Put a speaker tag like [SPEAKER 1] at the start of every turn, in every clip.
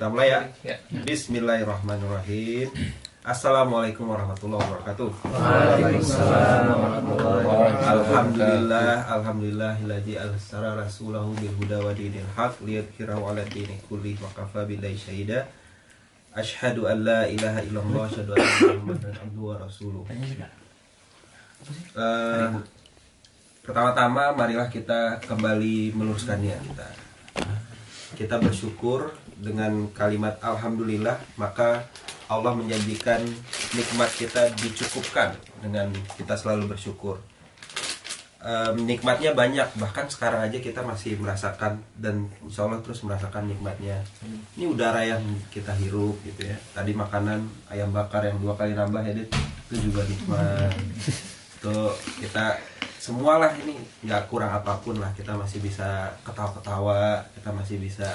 [SPEAKER 1] kita mulai ya.
[SPEAKER 2] Ya.
[SPEAKER 1] Bismillahirrahmanirrahim. Assalamualaikum warahmatullahi wabarakatuh.
[SPEAKER 2] Waalaikumsalam warahmatullahi wabarakatuh.
[SPEAKER 1] Alhamdulillah, alhamdulillahilladzi arsala rasulahu bil huda wa dinil haq liyudhhirahu 'ala dini kulli wa kafa billahi syahida. Asyhadu an la ilaha illallah wa asyhadu anna Muhammadan abduhu wa rasuluh. Eh, pertama-tama marilah kita kembali meluruskan niat kita. Kita bersyukur dengan kalimat alhamdulillah maka Allah menjanjikan nikmat kita dicukupkan dengan kita selalu bersyukur. Em, nikmatnya banyak bahkan sekarang aja kita masih merasakan dan insya Allah terus merasakan nikmatnya. Ini udara yang kita hirup gitu ya. Tadi makanan ayam bakar yang dua kali nambah ya itu juga nikmat. Tuh kita semualah ini nggak kurang apa pun lah kita masih bisa ketawa-ketawa kita masih bisa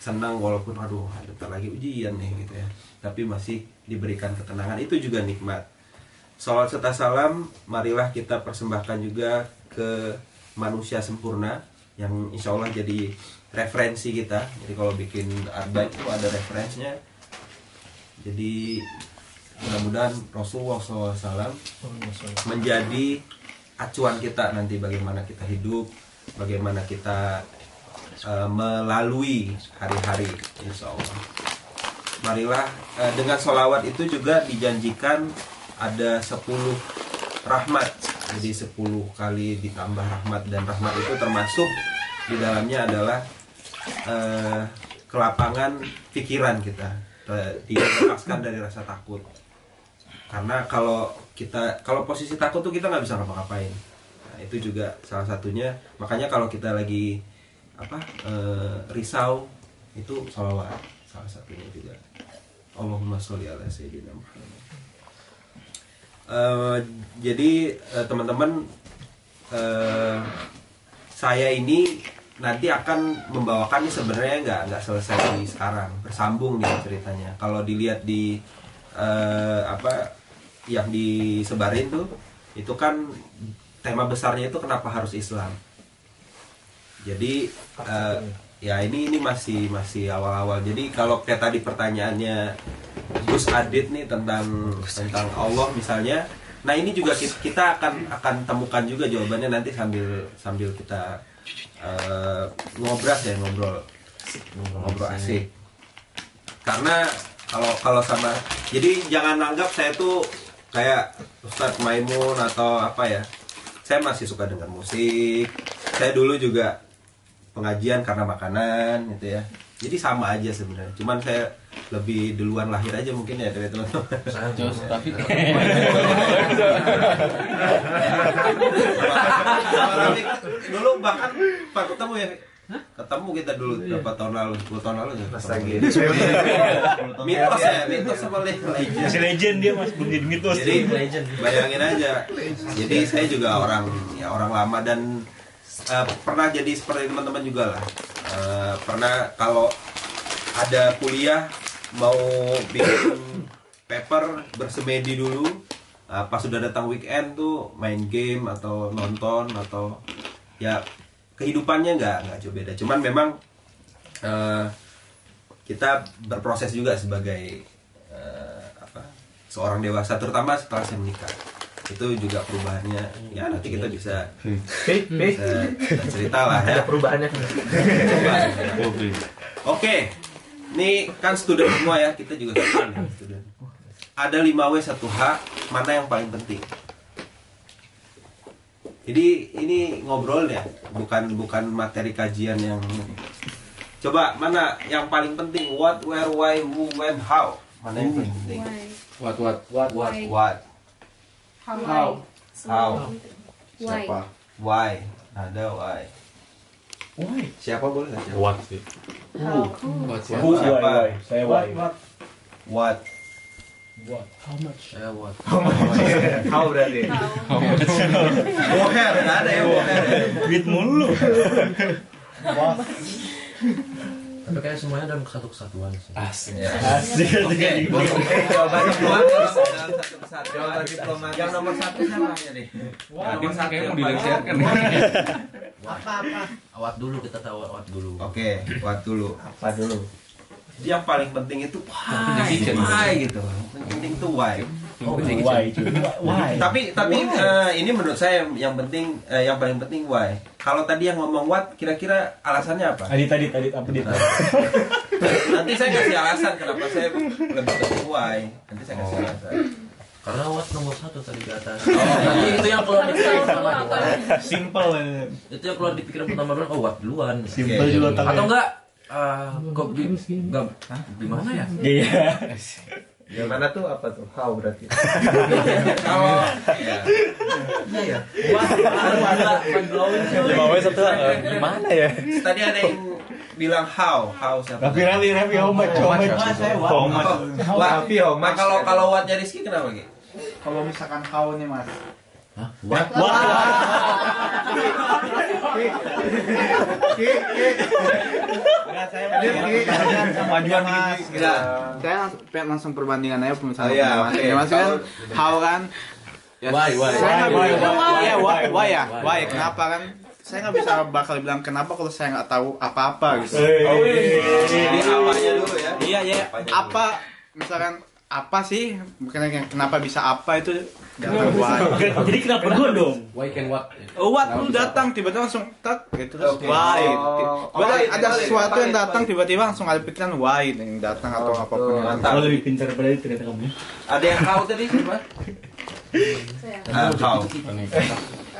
[SPEAKER 1] senang walaupun aduh bentar lagi ujian nih gitu ya. Tapi masih diberikan ketenangan. Itu juga nikmat. Salat serta salam marilah kita persembahkan juga ke manusia sempurna yang insya Allah jadi referensi kita. Jadi kalau bikin arba itu ada referensinya. Jadi mudah-mudahan Rasulullah SAW menjadi acuan kita nanti bagaimana kita hidup, bagaimana kita eh, melalui hari-hari, insya Allah. Marilah eh, dengan solawat itu juga dijanjikan ada 10 rahmat, jadi 10 kali ditambah rahmat dan rahmat itu termasuk di dalamnya adalah eh, kelapangan pikiran kita, dilepaskan dari rasa takut. Karena kalau kita kalau posisi takut tuh kita nggak bisa ngapa-ngapain. Nah, itu juga salah satunya. Makanya kalau kita lagi apa eh, risau itu salawat salah satunya juga. Allahumma sholli ala sayyidina Muhammad. Eh, jadi eh, teman-teman eh, saya ini nanti akan membawakan ini sebenarnya nggak nggak selesai di sekarang. Bersambung nih ceritanya. Kalau dilihat di eh, apa yang disebarin tuh itu kan tema besarnya itu kenapa harus Islam jadi eh, ya ini ini masih masih awal-awal. Jadi kalau kayak tadi pertanyaannya Gus Adit nih tentang tentang Allah misalnya nah ini juga kita, akan akan temukan juga jawabannya nanti sambil sambil kita eh, ngobras ya ngobrol. Ngobrol asik. Karena kalau kalau sama jadi jangan anggap saya tuh kayak Ustadz Maimun atau apa ya. Saya masih suka dengar musik. Saya dulu juga pengajian karena makanan gitu ya. Jadi sama aja sebenarnya. Cuman saya lebih duluan lahir aja mungkin ya dari teman-teman.
[SPEAKER 2] Jos, tapi
[SPEAKER 1] Sama Rafiq, dulu bahkan pak ketemu ya? Ketemu kita dulu berapa tahun lalu? 10 tahun lalu ya?
[SPEAKER 3] Pas
[SPEAKER 1] ketemu.
[SPEAKER 3] lagi.
[SPEAKER 1] mitos ya mitos apa legend.
[SPEAKER 4] Masih legend dia mas, belum jadi mitos.
[SPEAKER 1] jadi bayangin aja. Jadi saya juga orang ya orang lama dan eh, pernah jadi seperti teman-teman juga lah. Eh, pernah kalau ada kuliah mau bikin paper bersemedi dulu eh, pas sudah datang weekend tuh main game atau nonton atau ya kehidupannya nggak nggak jauh beda. Cuman memang eh, kita berproses juga sebagai eh, apa seorang dewasa terutama setelah saya menikah itu juga perubahannya. Ya nanti kita bisa bisa, bisa cerita lah ya.
[SPEAKER 3] Perubahannya.
[SPEAKER 1] Oke. Ini kan student semua ya kita juga student ya, student. Ada 5W 1H mana yang paling penting? Jadi ini ngobrol ya bukan bukan materi kajian yang coba mana yang paling penting? What where why who when how? Mana yang paling penting?
[SPEAKER 5] Why?
[SPEAKER 2] what what what
[SPEAKER 5] Why?
[SPEAKER 1] what
[SPEAKER 5] How?
[SPEAKER 1] How? How?
[SPEAKER 5] Why?
[SPEAKER 2] siapa?
[SPEAKER 1] why ada why
[SPEAKER 2] Why?
[SPEAKER 1] siapa boleh nggak siapa?
[SPEAKER 4] What sih?
[SPEAKER 5] How?
[SPEAKER 2] What
[SPEAKER 1] Who siapa
[SPEAKER 4] Saya why.
[SPEAKER 1] what
[SPEAKER 4] How much?
[SPEAKER 2] Eh, what?
[SPEAKER 3] how berarti
[SPEAKER 5] How?
[SPEAKER 1] boher nggak ada ya boher
[SPEAKER 4] Duit mulu.
[SPEAKER 6] Tapi kayak semuanya dalam satu kesatuan sih.
[SPEAKER 2] Asik.
[SPEAKER 4] Asik.
[SPEAKER 3] oke jawaban
[SPEAKER 1] satu kesatuan
[SPEAKER 3] jawaban diplomatis
[SPEAKER 1] yang nomor satu siapa ya nih?
[SPEAKER 2] Tadi kayaknya mau dilecehkan.
[SPEAKER 6] Awat dulu kita tahu awat dulu.
[SPEAKER 1] oke what dulu.
[SPEAKER 3] Apa dulu
[SPEAKER 1] yang paling penting itu why, why gitu yang penting itu why
[SPEAKER 4] Oh, why. Why?
[SPEAKER 1] tapi tapi eh, ini menurut saya yang, yang penting eh, yang paling penting why kalau tadi yang ngomong what kira-kira alasannya apa
[SPEAKER 4] Tadi tadi tadi apa dit?
[SPEAKER 1] nanti saya kasih alasan kenapa saya lebih penting why nanti saya kasih alasan
[SPEAKER 6] Karena what nomor satu tadi di atas. Nanti itu yang keluar di pikiran pertama duluan.
[SPEAKER 4] Simple.
[SPEAKER 6] Itu yang keluar di pikiran pertama duluan. Oh what duluan.
[SPEAKER 4] Simple
[SPEAKER 1] Oke.
[SPEAKER 4] juga
[SPEAKER 6] Atau enggak? Ah, kok bi- enggak gimana ya?
[SPEAKER 4] Iya.
[SPEAKER 3] Gimana tuh apa tuh? How berarti?
[SPEAKER 1] kalau ya,
[SPEAKER 6] Iya ya. Wah.
[SPEAKER 4] Bawahnya satu eh, gimana ya?
[SPEAKER 1] tadi ada yang bilang how how siapa
[SPEAKER 4] Rapi rapi rapi how much how much how much
[SPEAKER 3] Tapi how much?
[SPEAKER 1] kalau kalau Watnya Rizky kenapa Ki?
[SPEAKER 7] Kalau misalkan kau nih mas,
[SPEAKER 6] Hah? What?
[SPEAKER 7] enggak saya perbandingan
[SPEAKER 4] kemajuan
[SPEAKER 7] mas.
[SPEAKER 4] gitu.
[SPEAKER 7] Gitu. Saya langsung, langsung perbandingan aja misalnya
[SPEAKER 1] Oh, iya,
[SPEAKER 7] mas.
[SPEAKER 1] oke.
[SPEAKER 7] Ya, mas kan, how kan? Ya,
[SPEAKER 6] Why, why?
[SPEAKER 7] Saya nggak
[SPEAKER 4] Why,
[SPEAKER 7] bisa.
[SPEAKER 4] why,
[SPEAKER 7] Iya, why, why ya?
[SPEAKER 6] Why?
[SPEAKER 7] Why? Kenapa kan? Saya nggak bisa bakal bilang kenapa kalau saya nggak tahu apa-apa gitu.
[SPEAKER 1] Oh, Jadi awalnya dulu ya.
[SPEAKER 7] Iya ya.
[SPEAKER 1] Dulu?
[SPEAKER 7] Apa misalkan apa sih? Bukan yang kenapa bisa apa itu why.
[SPEAKER 4] Jadi kenapa gua dong?
[SPEAKER 6] Why can what?
[SPEAKER 7] Oh, what lu datang tiba-tiba langsung tak gitu terus why.
[SPEAKER 3] Oh,
[SPEAKER 7] ada
[SPEAKER 3] valid,
[SPEAKER 7] sesuatu yang datang tiba-tiba langsung ada pikiran why yang datang atau
[SPEAKER 3] Oh,
[SPEAKER 7] apa pun
[SPEAKER 1] yang.
[SPEAKER 4] Kalau lebih pintar daripada itu ternyata kamu.
[SPEAKER 1] Ada yang how tadi siapa?
[SPEAKER 5] Saya.
[SPEAKER 1] Ah.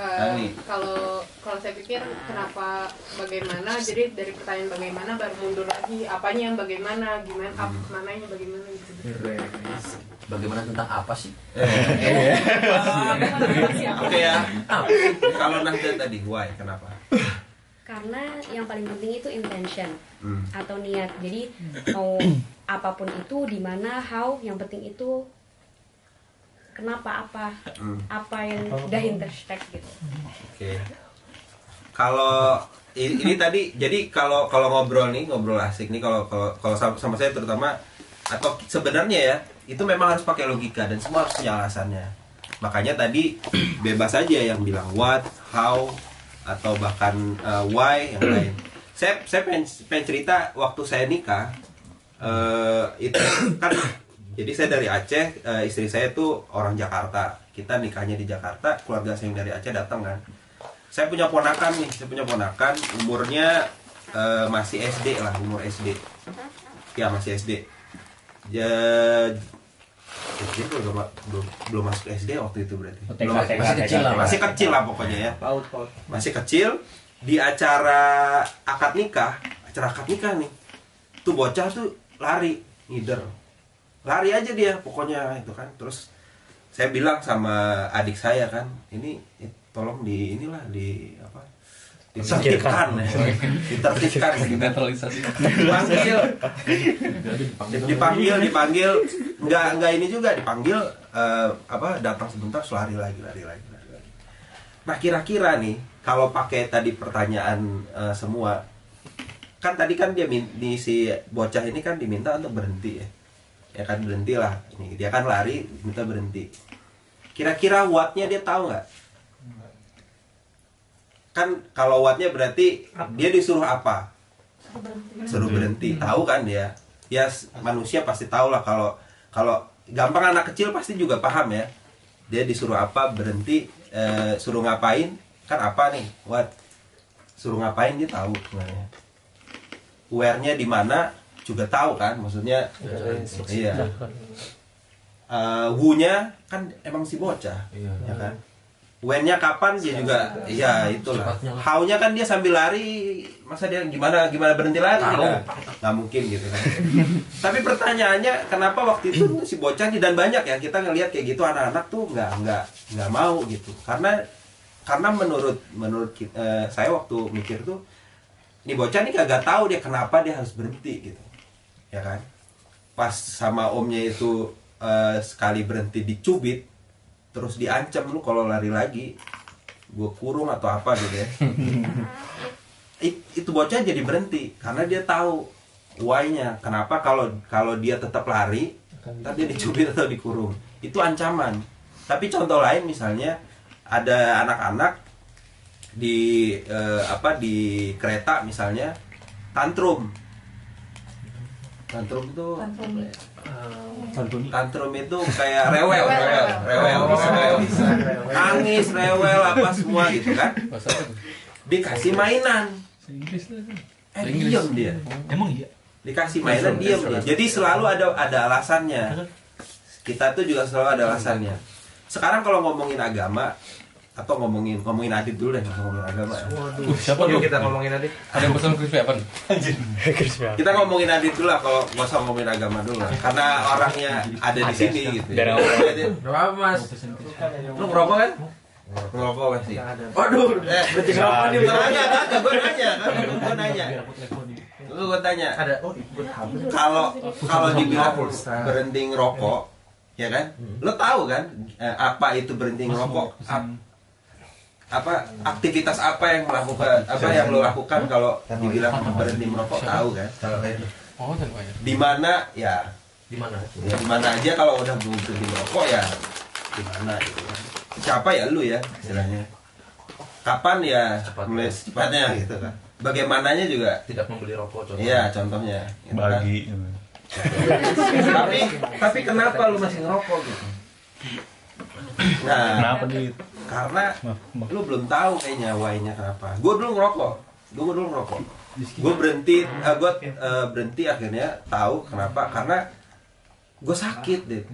[SPEAKER 5] Eh,
[SPEAKER 1] Ani.
[SPEAKER 5] kalau kalau saya pikir kenapa bagaimana jadi dari pertanyaan bagaimana baru mundur lagi apanya yang bagaimana gimana ap, mananya bagaimana gitu
[SPEAKER 6] Bagaimana tentang apa sih?
[SPEAKER 1] Oke ya. Kalau Nahda tadi why kenapa?
[SPEAKER 8] karena yang paling penting itu intention
[SPEAKER 1] Hmm.
[SPEAKER 8] atau niat jadi mau apa pun itu di mana how yang penting itu kenapa apa
[SPEAKER 1] Hmm.
[SPEAKER 8] apa yang udah intersect gitu
[SPEAKER 1] Oke. Kalau i- ini tadi jadi kalau kalau ngobrol nih ngobrol asik nih kalau kalau kalau sama, sama saya terutama atau sebenarnya ya itu memang harus pakai logika dan semua harus punya alasannya. Makanya tadi bebas aja yang bilang what, how atau bahkan uh, why yang lain. Saya saya pengen, pengen cerita waktu saya nikah eh itu kan jadi saya dari Aceh, eh, istri saya tuh orang Jakarta. Kita nikahnya di Jakarta, keluarga saya yang dari Aceh datang kan. Saya punya ponakan nih, saya punya ponakan umurnya eh, masih SD lah, umur SD. Ya masih SD. Ya SD belum, belum belum masuk SD waktu itu berarti.
[SPEAKER 4] TK,
[SPEAKER 1] Belum,
[SPEAKER 4] TK,
[SPEAKER 1] masih kecil lah, masih kecil lah pokoknya ya
[SPEAKER 3] Paut, paut.
[SPEAKER 1] masih kecil di acara akad nikah acara akad nikah nih tuh bocah tuh lari ngider lari aja dia pokoknya itu kan. Terus saya bilang sama adik saya kan ini eh, tolong di inilah di apa ditertibkan. Ditertibkan.
[SPEAKER 2] Netralisasi.
[SPEAKER 1] dipanggil. Dipanggil dipanggil. Nggak nggak ini juga dipanggil eh, apa datang sebentar terus lari lagi lari lagi lari lagi. Nah kira-kira nih kalau pakai tadi pertanyaan eh, semua kan tadi kan dia di si bocah ini kan diminta untuk berhenti ya ya kan berhenti lah. Ini dia kan lari minta berhenti. Kira-kira wattnya dia tahu nggak? Kan kalau wattnya berarti dia disuruh apa? Suruh berhenti. Tahu kan dia? Ya manusia pasti tahu lah kalau kalau gampang anak kecil pasti juga paham ya. Dia disuruh apa berhenti eh, suruh ngapain? Kan apa nih what suruh ngapain dia tahu sebenarnya. Where-nya di mana juga tahu kan maksudnya iya Eh, who-nya kan emang si bocah
[SPEAKER 6] Iya.
[SPEAKER 1] ya kan? When-nya kapan dia juga iya itulah. How-nya kan dia sambil lari masa dia gimana gimana berhenti lari
[SPEAKER 6] Tahu.
[SPEAKER 1] nggak mungkin gitu kan. Tapi pertanyaannya kenapa waktu itu si bocah dan banyak ya kita ngelihat kayak gitu anak-anak tuh nggak nggak nggak mau gitu. Karena karena menurut menurut eh, saya waktu mikir tuh ini bocah nih kagak tahu dia kenapa dia harus berhenti gitu ya kan? Pas sama omnya itu eh, sekali berhenti dicubit terus diancam lu kalau lari lagi gue kurung atau apa gitu ya. It- itu bocah jadi berhenti karena dia tahu why-nya. Kenapa kalau kalau dia tetap lari ntar dia dicubit atau dikurung. Itu ancaman. Tapi contoh lain misalnya ada anak-anak di eh, apa di kereta misalnya tantrum tantrum itu
[SPEAKER 4] Santuni.
[SPEAKER 1] tantrum. Itu kayak rewel rewel rewel rewel. nangis rewel apa semua gitu kan. Dikasih mainan. Eh diem dia.
[SPEAKER 4] Emang iya?
[SPEAKER 1] dikasih mainan diem dia. Jadi selalu ada ada alasannya. Kita tuh juga selalu ada alasannya. Sekarang kalau ngomongin agama atau ngomongin ngomongin adit dulu deh ngomongin agama ya.
[SPEAKER 2] Uh, siapa
[SPEAKER 3] Yuk
[SPEAKER 2] tuh?
[SPEAKER 3] kita ngomongin tadi.
[SPEAKER 2] Ada yang pesan crispy apa?
[SPEAKER 1] kita ngomongin adit dulu lah kalau nggak usah ngomongin agama dulu lah. Karena orangnya ada di sini gitu Jadi,
[SPEAKER 6] Berapa mas? Lu ngerokok kan?
[SPEAKER 1] ngerokok kan sih.
[SPEAKER 6] Waduh,
[SPEAKER 1] eh
[SPEAKER 6] berarti ngerokok nih?
[SPEAKER 1] nanya kagak gue nanya kan gue nanya. Lu gue tanya.
[SPEAKER 3] Ada oh
[SPEAKER 1] kalau kalau dibilang berhenti ngerokok ya kan? Lo tahu kan eh, apa itu berhenti ngerokok apa aktivitas apa yang melakukan apa yang lo lakukan kalau dibilang berhenti merokok tahu kan
[SPEAKER 2] Oh, dan bayar.
[SPEAKER 1] di mana ya
[SPEAKER 6] Di mana?
[SPEAKER 1] ya di mana aja kalau udah belum berhenti merokok ya di mana gitu kan siapa ya lu ya istilahnya kapan ya
[SPEAKER 6] Cepat.
[SPEAKER 1] mulai cepatnya gitu kan bagaimananya juga
[SPEAKER 6] Tidak membeli rokok contoh.
[SPEAKER 1] Iya contohnya gitu kan.
[SPEAKER 4] Bagi.
[SPEAKER 1] tapi tapi kenapa lu masih ngerokok gitu nah
[SPEAKER 4] Kenapa nih?
[SPEAKER 1] Karena lu belum tahu kayaknya why-nya kenapa. Gue dulu ngerokok. Gue dulu ngerokok. Gue berhenti eh, gue eh, berhenti akhirnya tahu kenapa. Karena gue sakit deh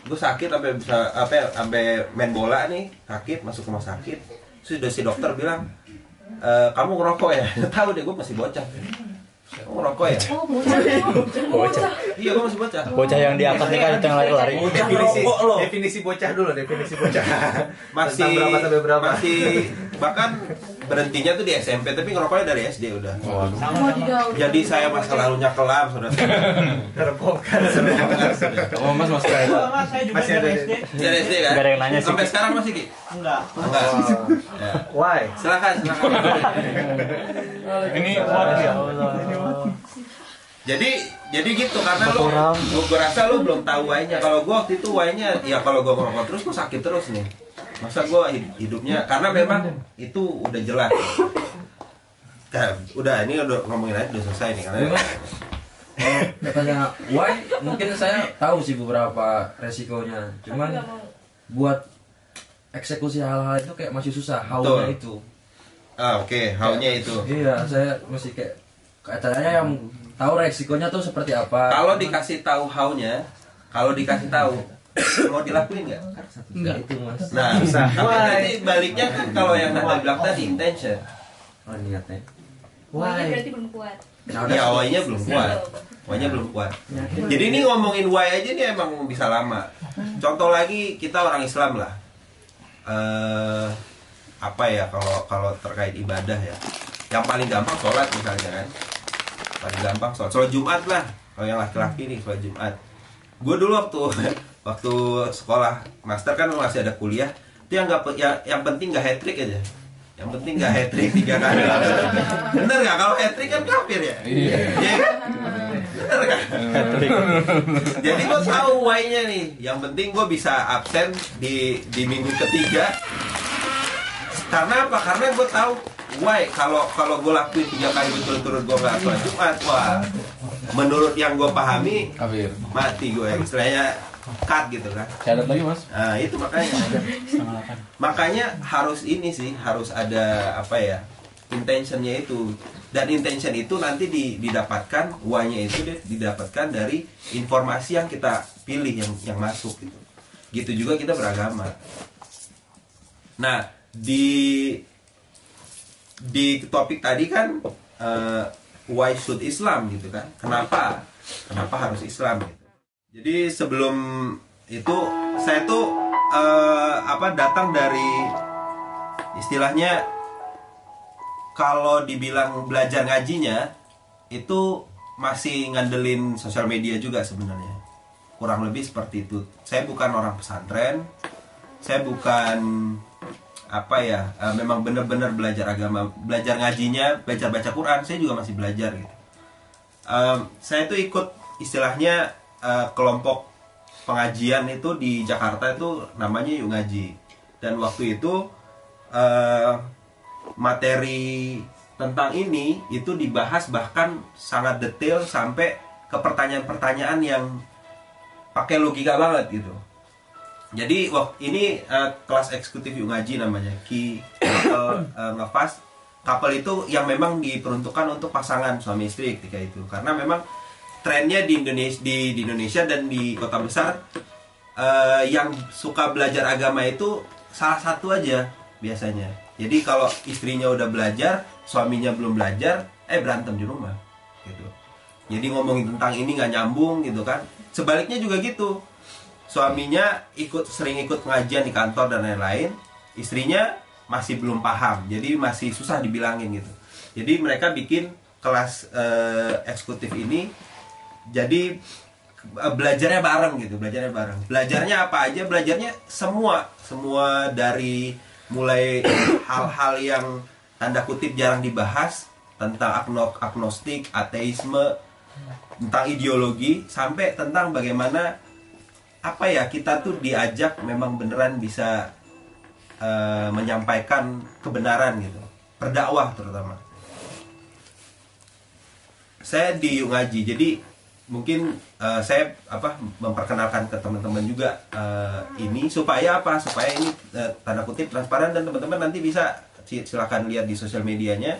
[SPEAKER 1] gue sakit sampai bisa apa sampai main bola nih. Sakit masuk rumah sakit. Sudah si dokter bilang "Eh, kamu ngerokok ya? Tahu deh gue masih bocah kamu ngerokok ya
[SPEAKER 4] Bocah.
[SPEAKER 1] iya gue masih bocah
[SPEAKER 4] Bocah yang di atas nih kan itu yang lari-lari.
[SPEAKER 3] Definisi
[SPEAKER 6] Rokok lo.
[SPEAKER 3] definisi bocah dulu, definisi bocah.
[SPEAKER 1] masih
[SPEAKER 3] Tentang berapa sampai berapa?
[SPEAKER 1] masih bahkan berhentinya tuh di SMP tapi ngerokoknya dari SD udah. Jadi saya masa lalunya kelam saudara.
[SPEAKER 3] Terbongkar
[SPEAKER 2] Oh, Mas masih ada.
[SPEAKER 3] Masih ada di-
[SPEAKER 1] dari SD kan?
[SPEAKER 4] Nggak ada yang nanya sih,
[SPEAKER 1] sampai sekarang masih ki?
[SPEAKER 9] Enggak.
[SPEAKER 1] enggak. Ya.
[SPEAKER 3] Why?
[SPEAKER 1] silakan silakan.
[SPEAKER 4] Ini
[SPEAKER 1] jadi jadi gitu karena lu gua, gua rasa lu belum tahu why-nya. Kalau gua waktu itu why-nya ya kalau gua ngerokok terus gua sakit terus nih masa gua hid- hidupnya karena memang itu udah jelas Nah, udah ini udah ngomongin aja udah selesai nih karena
[SPEAKER 6] Katanya why? Mungkin saya tahu sih beberapa resikonya. Cuman buat eksekusi hal-hal itu kayak masih susah. How-nya
[SPEAKER 1] Betul.
[SPEAKER 6] itu.
[SPEAKER 1] ah oke how-nya itu
[SPEAKER 6] Iya, saya masih kayak katanya yang tahu resikonya tuh seperti apa.
[SPEAKER 1] kalau dikasih tahu how-nya kalau dikasih tahu mau dilakuin nggak?
[SPEAKER 6] Enggak itu mas.
[SPEAKER 1] nah tapi nanti baliknya kan kalau yang tadi bilang tadi intention.
[SPEAKER 6] Oh niatnya.
[SPEAKER 8] Why? berarti belum kuat.
[SPEAKER 1] ya why-nya belum kuat. Why-nya belum kuat. Jadi ini ngomongin why aja nih emang bisa lama. Contoh lagi kita orang Islam lah. Eh apa ya kalau kalau terkait ibadah ya. Yang paling gampang sholat misalnya kan. Paling gampang sholat. Sholat Jumat lah. Kalau yang laki-laki nih sholat Jumat. Gue dulu waktu waktu sekolah. Master kan masih ada kuliah. Itu yang nggak pe- yang, yang penting nggak hat trick aja. Yang penting nggak hat trick tiga kali bener nggak? Kalau hat trick kan kafir ya?
[SPEAKER 2] Iya.
[SPEAKER 1] Iya kan? bener kan jadi gue tahu why-nya nih. Yang penting gue bisa absen di di minggu ketiga. Karena apa? Karena gue tahu why. Kalau kalau gue lakuin tiga kali berturut-turut gue nggak sholat Jumat wah menurut yang gue pahami
[SPEAKER 2] Kafir.
[SPEAKER 1] mati gue istilahnya cut gitu kan.
[SPEAKER 2] Syarat lagi, Mas.
[SPEAKER 1] nah itu makanya. Makanya harus ini sih harus ada apa ya intentionnya itu. Dan intention itu nanti di- didapatkan why-nya itu di- didapatkan dari informasi yang kita pilih yang yang masuk gitu. Gitu juga kita beragama. Nah di di topik tadi kan eh, why should Islam gitu kan? Kenapa? Kenapa harus Islam gitu jadi sebelum itu saya tuh eh, apa datang dari istilahnya kalau dibilang belajar ngajinya itu masih ngandelin sosial media juga sebenarnya. Kurang lebih seperti itu. Saya bukan orang pesantren. Saya bukan apa ya eh, memang benar-benar belajar agama belajar ngajinya belajar baca Quran. Saya juga masih belajar gitu. Em, saya tuh ikut istilahnya eh, kelompok pengajian itu di Jakarta itu namanya Yuk Ngaji. Dan waktu itu eh, materi tentang ini itu dibahas bahkan sangat detail sampai ke pertanyaan-pertanyaan yang pakai logika banget gitu. Jadi wah ini eh, kelas eksekutif yuk ngaji namanya. Ki couple eh, ngefast couple itu yang memang diperuntukkan untuk pasangan suami istri ketika itu. Karena memang trennya di Indonesia di, di Indonesia dan di kota besar eh, yang suka belajar agama itu salah satu aja biasanya. Jadi kalau istrinya udah belajar, suaminya belum belajar, eh berantem di rumah gitu. Jadi ngomongin tentang ini nggak nyambung gitu kan. Sebaliknya juga gitu. Suaminya ikut sering ikut pengajian di kantor dan lain-lain, istrinya masih belum paham. Jadi masih susah dibilangin gitu. Jadi mereka bikin kelas eh, eksekutif ini jadi eh, belajarnya bareng gitu, belajarnya bareng. Belajarnya apa aja? Belajarnya semua, semua dari mulai hal-hal yang tanda kutip jarang dibahas tentang agno- agnostik, ateisme, tentang ideologi sampai tentang bagaimana apa ya kita tuh diajak memang beneran bisa eh, menyampaikan kebenaran gitu, berdakwah terutama. Saya di Ngaji, jadi mungkin eh, saya apa memperkenalkan ke teman-teman juga eh, ini supaya apa? Supaya ini eh, tanda kutip transparan dan teman-teman nanti bisa si- silakan lihat di sosial medianya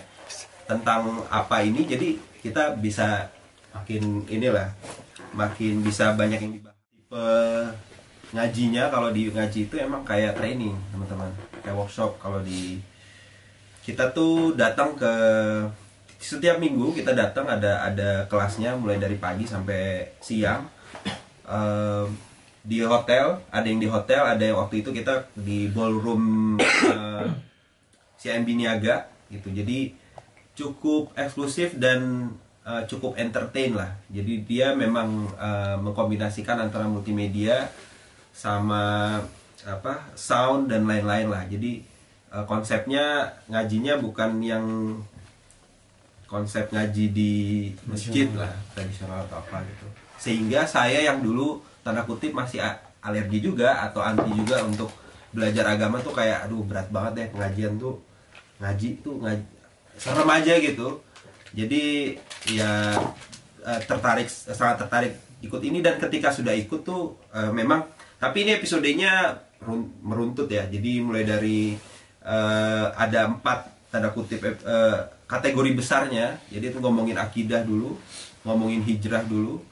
[SPEAKER 1] tentang apa ini. Jadi kita bisa makin inilah makin bisa banyak yang dibahas. Tipe ngajinya kalau di ngaji itu emang kayak training teman-teman, kayak workshop kalau di kita tuh datang ke setiap minggu kita datang ada ada kelasnya mulai dari pagi sampai siang. Ehm, di hotel ada yang di hotel ada yang waktu itu kita di ballroom eh, CMB Niaga gitu. Jadi cukup eksklusif dan eh, cukup entertain lah. Jadi dia memang eh, mengkombinasikan antara multimedia sama apa sound dan lain-lain lah. Jadi eh, konsepnya ngajinya bukan yang konsep ngaji di masjid lah tradisional atau apa gitu. Sehingga saya yang dulu tanda kutip masih alergi juga atau anti juga untuk belajar agama tuh kayak aduh berat banget deh pengajian tuh. Ngaji tuh ngaji serem aja gitu. Jadi ya eh, tertarik sangat tertarik ikut ini. Dan ketika sudah ikut tuh eh, memang tapi ini episodenya run- meruntut ya. Jadi mulai dari eh, ada empat tanda kutip kategori besarnya jadi itu ngomongin akidah dulu ngomongin hijrah dulu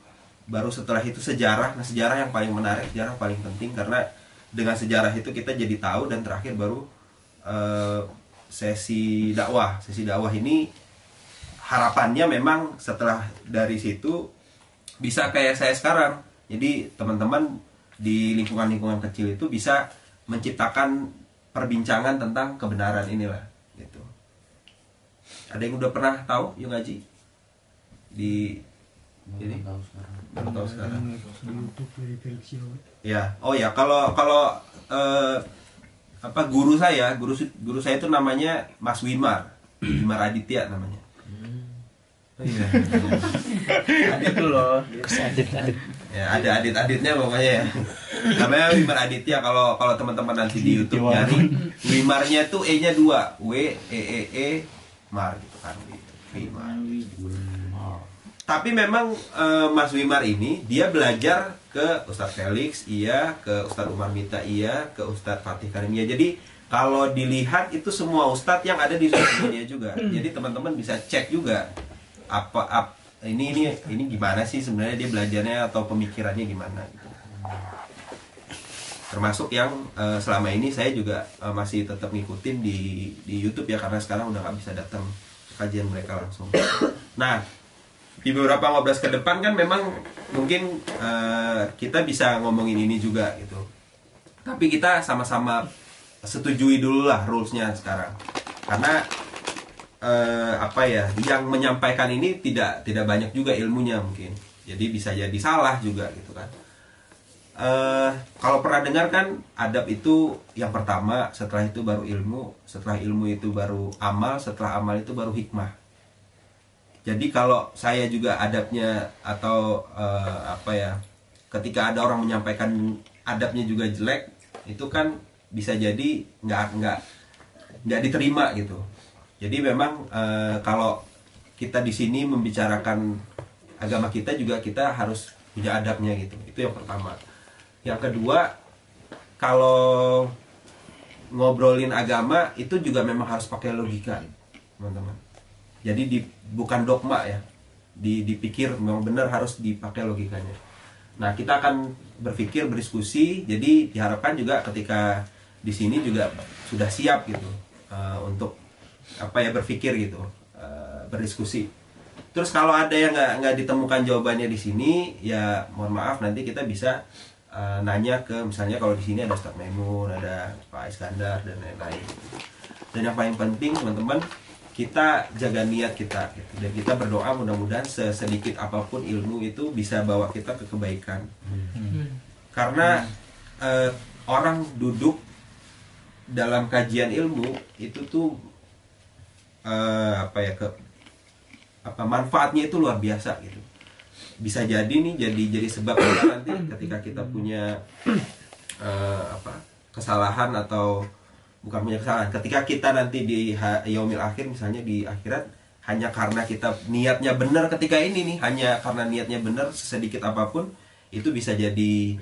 [SPEAKER 1] baru setelah itu sejarah. Nah sejarah yang paling menarik sejarah paling penting karena dengan sejarah itu kita jadi tahu dan terakhir baru eh, sesi dakwah. Sesi dakwah ini harapannya memang setelah dari situ bisa kayak saya sekarang. Jadi teman-teman di lingkungan-lingkungan kecil itu bisa menciptakan perbincangan tentang kebenaran inilah ada yang udah pernah tahu? Yung ngaji di ini? baru tahu sekarang. Ya oh ya kalau kalau eh, apa guru saya guru guru saya itu namanya Mas Wimar. Wimar Aditya namanya. Oh, iya.
[SPEAKER 3] Adit loh.
[SPEAKER 1] ya ada adit-aditnya pokoknya ya. Namanya Wimar Aditya. Kalau kalau teman-teman nanti di YouTube nyari Wimarnya tuh E nya dua. W E E E Mar gitu kan Wimar. Tapi memang eh, Mas Wimar ini dia belajar ke Ustadz Felix iya ke Ustadz Umar Mita iya ke Ustadz Fatih Karim iya jadi kalau dilihat itu semua Ustadz yang ada di sosial media juga. Jadi teman-teman bisa cek juga apa ap- ini ini ini gimana sih sebenarnya dia belajarnya atau pemikirannya gimana. gitu termasuk yang eh, selama ini saya juga eh, masih tetap ngikutin di di YouTube ya karena sekarang udah nggak bisa datang kajian mereka langsung. Nah di beberapa ngobrol ke depan kan memang mungkin eh, kita bisa ngomongin ini juga gitu. Tapi kita sama-sama setujui dulu lah rulesnya sekarang. Karena eh, apa ya yang menyampaikan ini tidak tidak banyak juga ilmunya mungkin. Jadi bisa jadi salah juga gitu kan eh kalau pernah dengar kan adab itu yang pertama setelah itu baru ilmu setelah ilmu itu baru amal setelah amal itu baru hikmah. Jadi kalau saya juga adabnya atau eh, apa ya ketika ada orang menyampaikan adabnya juga jelek itu kan bisa jadi nggak nggak nggak diterima gitu. Jadi memang eh, kalau kita di sini membicarakan agama kita juga kita harus punya adabnya gitu. Itu yang pertama yang kedua kalau ngobrolin agama itu juga memang harus pakai logika teman-teman. Jadi di, bukan dogma ya. Di, dipikir memang benar harus dipakai logikanya. Nah kita akan berpikir berdiskusi. Jadi diharapkan juga ketika di sini juga sudah siap gitu eh, untuk apa ya berpikir gitu eh, berdiskusi. Terus kalau ada yang nggak nggak ditemukan jawabannya di sini ya mohon maaf nanti kita bisa eh, nanya ke misalnya kalau di sini ada Ustadz Memun ada Pak Iskandar dan lain-lain. Dan yang paling penting teman-teman kita jaga niat kita gitu. dan kita berdoa mudah-mudahan sesedikit apa pun ilmu itu bisa bawa kita ke kebaikan. Karena eh, orang duduk dalam kajian ilmu itu tuh eh, apa ya ke apa manfaatnya itu luar biasa gitu bisa jadi nih jadi jadi sebab nanti ketika kita punya eh, apa kesalahan atau bukan punya kesalahan ketika kita nanti di yaumil akhir misalnya di akhirat hanya karena kita niatnya benar ketika ini nih hanya karena niatnya benar sedikit apa pun itu bisa jadi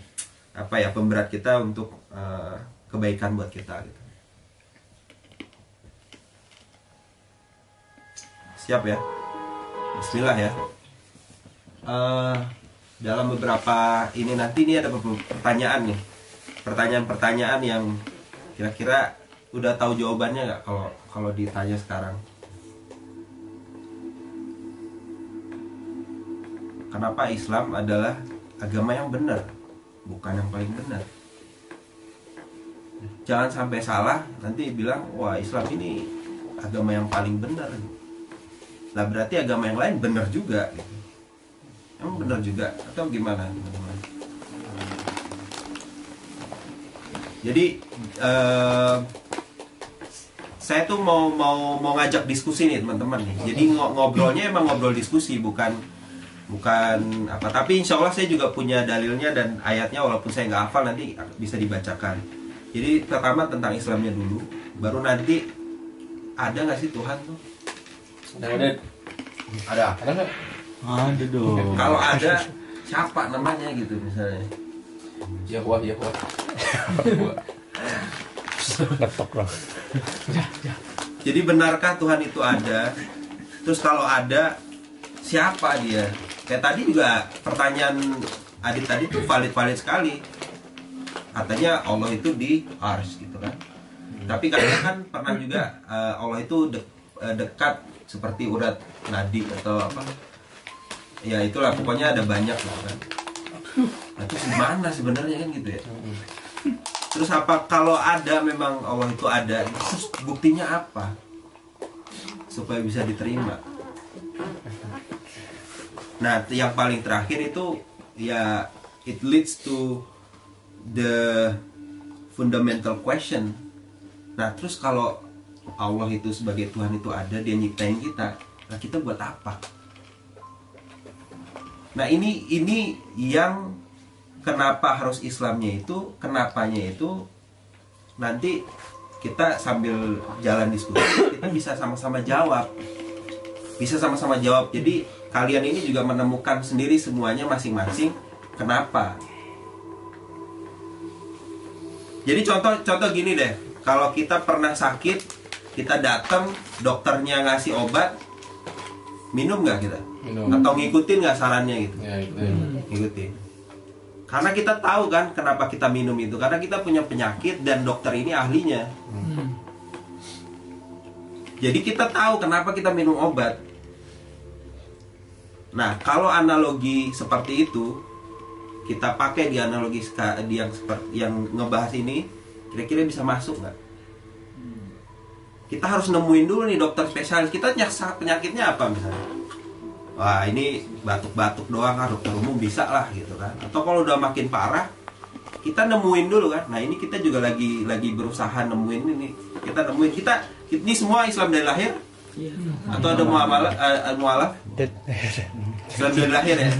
[SPEAKER 1] apa ya pemberat kita untuk eh, kebaikan buat kita gitu. Siap ya? Bismillah ya. Eh, dalam beberapa ini nanti ini ada beberapa pertanyaan nih. Pertanyaan-pertanyaan yang kira-kira udah tahu jawabannya nggak kalau kalau ditanya sekarang? Kenapa Islam adalah agama yang benar, bukan yang paling benar? Jangan sampai salah nanti bilang wah Islam ini agama yang paling benar. Lah berarti agama yang lain benar juga gitu. Emang benar juga atau gimana teman-teman? Jadi eh, saya tuh mau mau mau ngajak diskusi nih teman-teman nih. Jadi ngo- ngobrolnya emang ngobrol diskusi bukan bukan apa. Tapi insya Allah saya juga punya dalilnya dan ayatnya walaupun saya nggak hafal nanti bisa dibacakan. Jadi pertama tentang Islamnya dulu, baru nanti ada nggak sih Tuhan tuh?
[SPEAKER 2] Ada
[SPEAKER 1] Ada.
[SPEAKER 2] ada nggak?
[SPEAKER 4] Ada dong.
[SPEAKER 1] Kalau ada siapa namanya gitu misalnya?
[SPEAKER 2] Yahweh Yahweh.
[SPEAKER 4] Ngetok dong.
[SPEAKER 1] Jadi benarkah Tuhan itu ada? Terus kalau ada siapa dia? Kayak tadi juga pertanyaan Adit tadi tuh valid-valid sekali. Katanya Allah itu di ars gitu kan. Tapi kadang kan pernah juga eh, Allah itu de- eh, dekat seperti urat nadi atau apa. Ya itulah pokoknya ada banyak gitu kan. Nah, terus gimana sebenarnya kan gitu ya? Terus apa kalau ada memang Allah itu ada, terus buktinya apa? Supaya bisa diterima. Nah, yang paling terakhir itu ya it leads to the fundamental question. Nah, terus kalau Allah itu sebagai Tuhan itu ada, dia nyiptain kita. Nah, kita buat apa? Nah, ini ini yang kenapa harus Islamnya itu, kenapanya itu nanti kita sambil jalan diskusi kita bisa sama-sama jawab. Bisa sama-sama jawab. Jadi kalian ini juga menemukan sendiri semuanya masing-masing kenapa. Jadi contoh contoh gini deh, kalau kita pernah sakit, kita datang dokternya ngasih obat, minum nggak kita?
[SPEAKER 2] Minum.
[SPEAKER 1] Atau ngikutin nggak sarannya gitu?
[SPEAKER 2] Ya itu.
[SPEAKER 1] ngikutin. Karena kita tahu kan kenapa kita minum itu. Karena kita punya penyakit dan dokter ini ahlinya. Jadi kita tahu kenapa kita minum obat. Nah kalau analogi seperti itu kita pakai di analogi yang seperti yang ngebahas ini kira-kira bisa masuk nggak? Kita harus nemuin dulu nih dokter spesialis. Kita penyakitnya apa misalnya wah ini batuk-batuk doang kan dokter umum bisa lah gitu kan. Atau kalau udah makin parah kita nemuin dulu kan. Nah ini kita juga lagi lagi berusaha nemuin ini. Kita nemuin kita ini semua Islam dari lahir? Atau ada muamalah uh, mualaf? Islam dari lahir ya?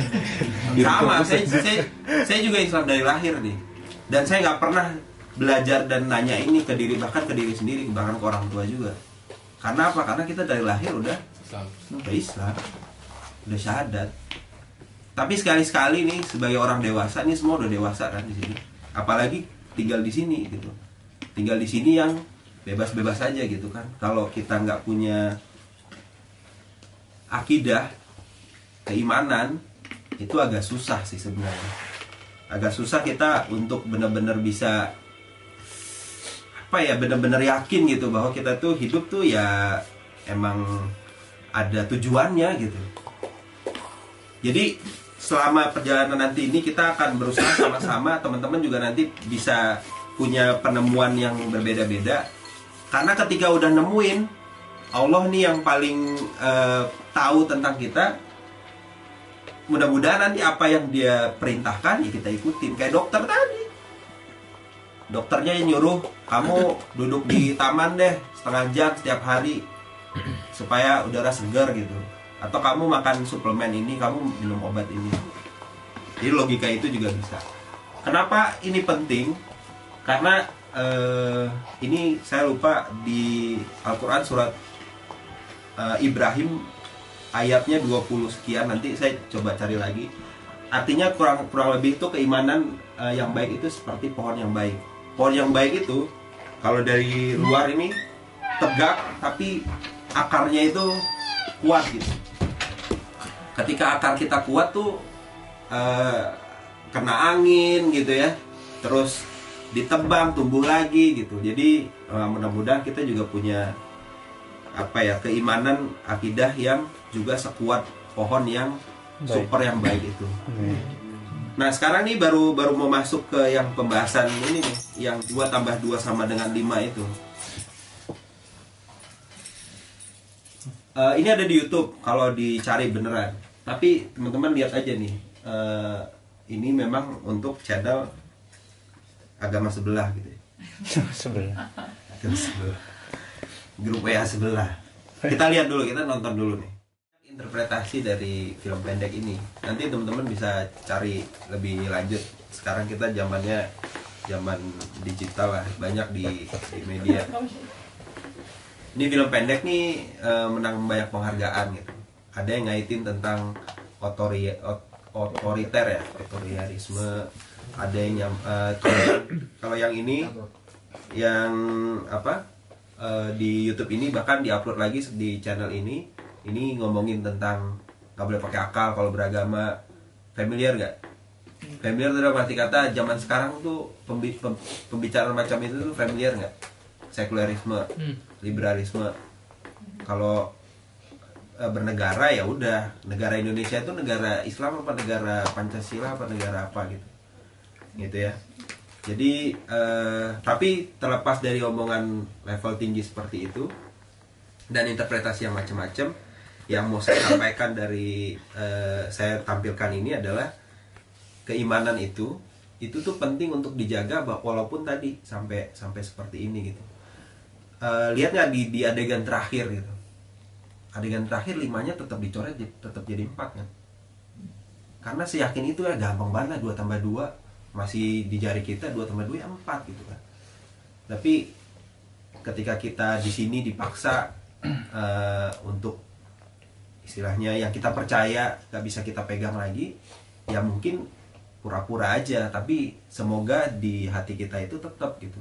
[SPEAKER 1] Sama saya, saya saya juga Islam dari lahir nih. Dan saya nggak pernah belajar dan nanya ini ke diri bahkan ke diri sendiri bahkan ke orang tua juga. Karena apa? Karena kita dari lahir udah
[SPEAKER 2] Islam.
[SPEAKER 1] udah Islam udah syahadat. Tapi sekali-sekali nih sebagai orang dewasa nih semua udah dewasa kan di sini. Apalagi tinggal di sini gitu. Tinggal di sini yang bebas-bebas aja gitu kan. Kalau kita nggak punya akidah keimanan itu agak susah sih sebenarnya. Agak susah kita untuk benar-benar bisa apa ya benar-benar yakin gitu bahwa kita tuh hidup tuh ya emang ada tujuannya gitu jadi selama perjalanan nanti ini kita akan berusaha sama-sama teman-teman juga nanti bisa punya penemuan yang berbeda-beda. Karena ketika udah nemuin Allah nih yang paling eh, tahu tentang kita mudah-mudahan nanti apa yang dia perintahkan ya kita ikutin. Kayak dokter tadi. Dokternya yang nyuruh kamu duduk di taman deh setengah jam setiap hari supaya udara segar gitu atau kamu makan suplemen ini kamu minum obat ini. Jadi logika itu juga bisa. Kenapa ini penting? Karena eh, ini saya lupa di Al-Quran surat eh, Ibrahim ayatnya 20 sekian. Nanti saya coba cari lagi. Artinya kurang kurang lebih itu keimanan eh, yang baik itu seperti pohon yang baik. Pohon yang baik itu kalau dari luar ini tegak tapi akarnya itu kuat gitu ketika akar kita kuat tuh eh, kena angin gitu ya. Terus ditebang tumbuh lagi gitu. Jadi eh, mudah-mudahan kita juga punya apa ya keimanan akidah yang juga sekuat pohon yang super yang baik itu. Nah sekarang nih baru baru mau masuk ke yang pembahasan ini nih yang 2 tambah 2 sama dengan 5 itu. Eh, ini ada di YouTube kalau dicari beneran. Tapi teman-teman lihat aja nih. eh, ini memang untuk channel agama sebelah gitu. ya.
[SPEAKER 4] Sebelah.
[SPEAKER 1] Agama sebelah. Grup WA sebelah. Kita lihat dulu, kita nonton dulu nih. Interpretasi dari film pendek ini. Nanti teman-teman bisa cari lebih lanjut. Sekarang kita zamannya zaman digital lah, banyak di, di media ini film pendek nih eh, menang banyak penghargaan gitu ada yang ngaitin tentang otori ot- otoriter ya otoritarisme. Ada yang nyam- eh, kalau yang- ini yang apa eh, di YouTube ini bahkan diupload lagi di channel ini ini ngomongin tentang nggak boleh pakai akal kalau beragama. Familiar gak familiar itu dalam arti kata zaman sekarang tuh pembi- pem- pembicaraan macam itu tuh familiar nggak? Sekularisme liberalisme. Kalau eh, bernegara ya udah. Negara Indonesia itu negara Islam apa negara Pancasila apa negara apa gitu. Gitu ya. Jadi eh, tapi terlepas dari omongan level tinggi seperti itu dan interpretasi yang macam-macam yang mau saya sampaikan dari eh, saya tampilkan ini adalah keimanan itu itu tuh penting untuk dijaga walaupun tadi sampai sampai seperti ini gitu. Eh, lihat nggak di di adegan terakhir gitu adegan terakhir limanya tetap dicoret tetap jadi empat kan? Karena seyakin itu ya gampang banget dua tambah dua masih di jari kita dua tambah dua ya empat gitu kan. Tapi ketika kita di sini dipaksa eh, untuk istilahnya yang kita percaya nggak bisa kita pegang lagi ya mungkin pura-pura aja tapi semoga di hati kita itu tetap gitu.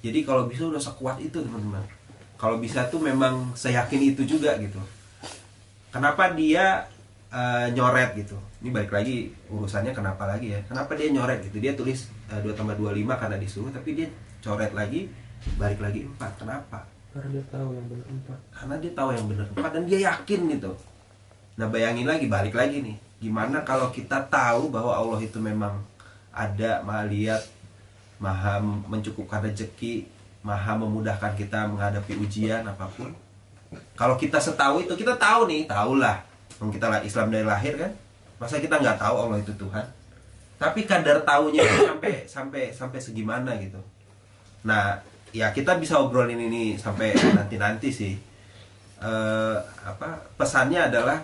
[SPEAKER 1] Jadi kalau bisa udah sekuat itu teman-teman kalau bisa tuh memang seyakin itu juga gitu. Kenapa dia eh, nyoret gitu? Ini balik lagi urusannya kenapa lagi ya? Kenapa dia nyoret gitu? Dia tulis eh, 2 tambah 25 karena disuruh tapi dia coret lagi balik lagi 4 kenapa?
[SPEAKER 2] Karena dia tahu yang benar empat.
[SPEAKER 1] karena dia tahu yang benar 4 dan dia yakin gitu. Nah bayangin lagi balik lagi nih. Gimana kalau kita tahu bahwa Allah itu memang ada maha lihat maha mencukupkan rezeki maha memudahkan kita menghadapi ujian apa pun. Kalau kita setahu itu kita tahu nih tahulah. Kita Islam dari lahir kan masa kita nggak tahu Allah itu Tuhan? Tapi kadar tahunya itu sampai sampai sampai segimana gitu. Nah ya kita bisa obrolin ini sampai nanti nanti sih. Eh, apa pesannya adalah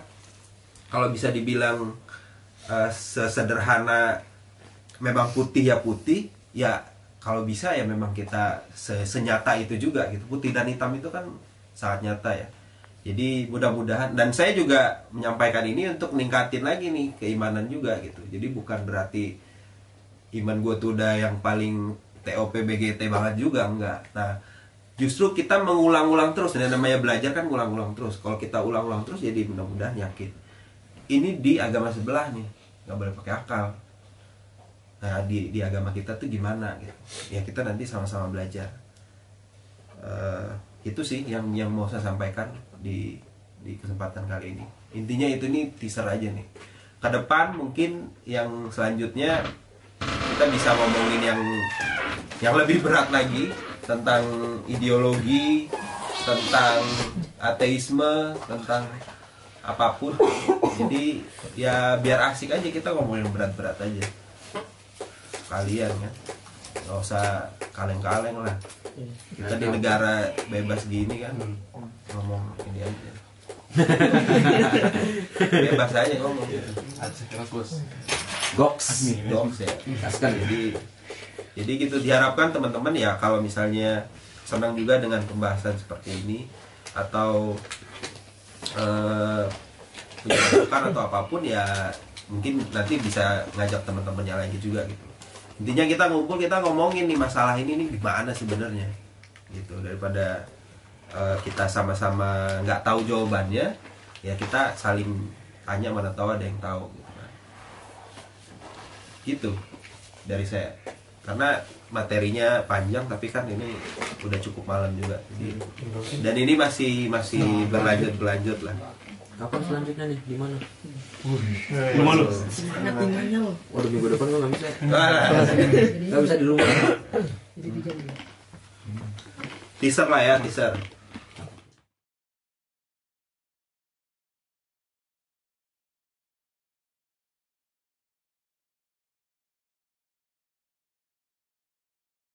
[SPEAKER 1] kalau bisa dibilang eh, sesederhana memang putih ya putih ya kalau bisa ya memang kita se- senyata itu juga gitu. Putih dan hitam itu kan sangat nyata ya. Jadi mudah-mudahan dan saya juga menyampaikan ini untuk ningkatin lagi nih keimanan juga gitu. Jadi bukan berarti iman gue tuh udah yang paling TOP BGT banget juga enggak. Nah justru kita mengulang-ulang terus. Dan namanya belajar kan ulang-ulang terus. Kalau kita ulang-ulang terus jadi mudah-mudahan yakin. Ini di agama sebelah nih nggak boleh pakai akal nah di di agama kita tuh gimana gitu? Ya kita nanti sama-sama belajar. Eh, itu sih yang yang mau saya sampaikan di di kesempatan kali ini. Intinya itu nih teaser aja nih. Ke depan mungkin yang selanjutnya kita bisa ngomongin yang yang lebih berat lagi tentang ideologi tentang ateisme tentang apa pun. Jadi ya biar asik aja kita ngomongin berat-berat aja kalian kan nggak usah kaleng-kaleng lah. Kita di negara bebas gini kan ngomong ini aja. Bebas aja ngomong.
[SPEAKER 6] Goks.
[SPEAKER 1] dogs ya. Jadi. Jadi gitu diharapkan teman-teman ya kalau misalnya senang juga dengan pembahasan seperti ini atau eh punya masukan atau apa pun ya mungkin nanti bisa ngajak teman-temannya lagi juga gitu intinya kita ngumpul kita ngomongin nih masalah ini nih gimana sebenarnya. Gitu daripada eh, kita sama-sama nggak tahu jawabannya ya kita saling tanya mana tahu ada yang tahu gitu kan. Gitu dari saya. Karena materinya panjang tapi kan ini udah cukup malam juga. Jadi dan ini masih masih berlanjut berlanjut lah
[SPEAKER 6] Kapan selanjutnya nih? Di mana?
[SPEAKER 4] Rumah lu.
[SPEAKER 6] Semangat tinggalnya lo. Waduh minggu depan gua nggak bisa.
[SPEAKER 1] Wah,
[SPEAKER 6] Nggak bisa di rumah.
[SPEAKER 1] teaser lah ya teaser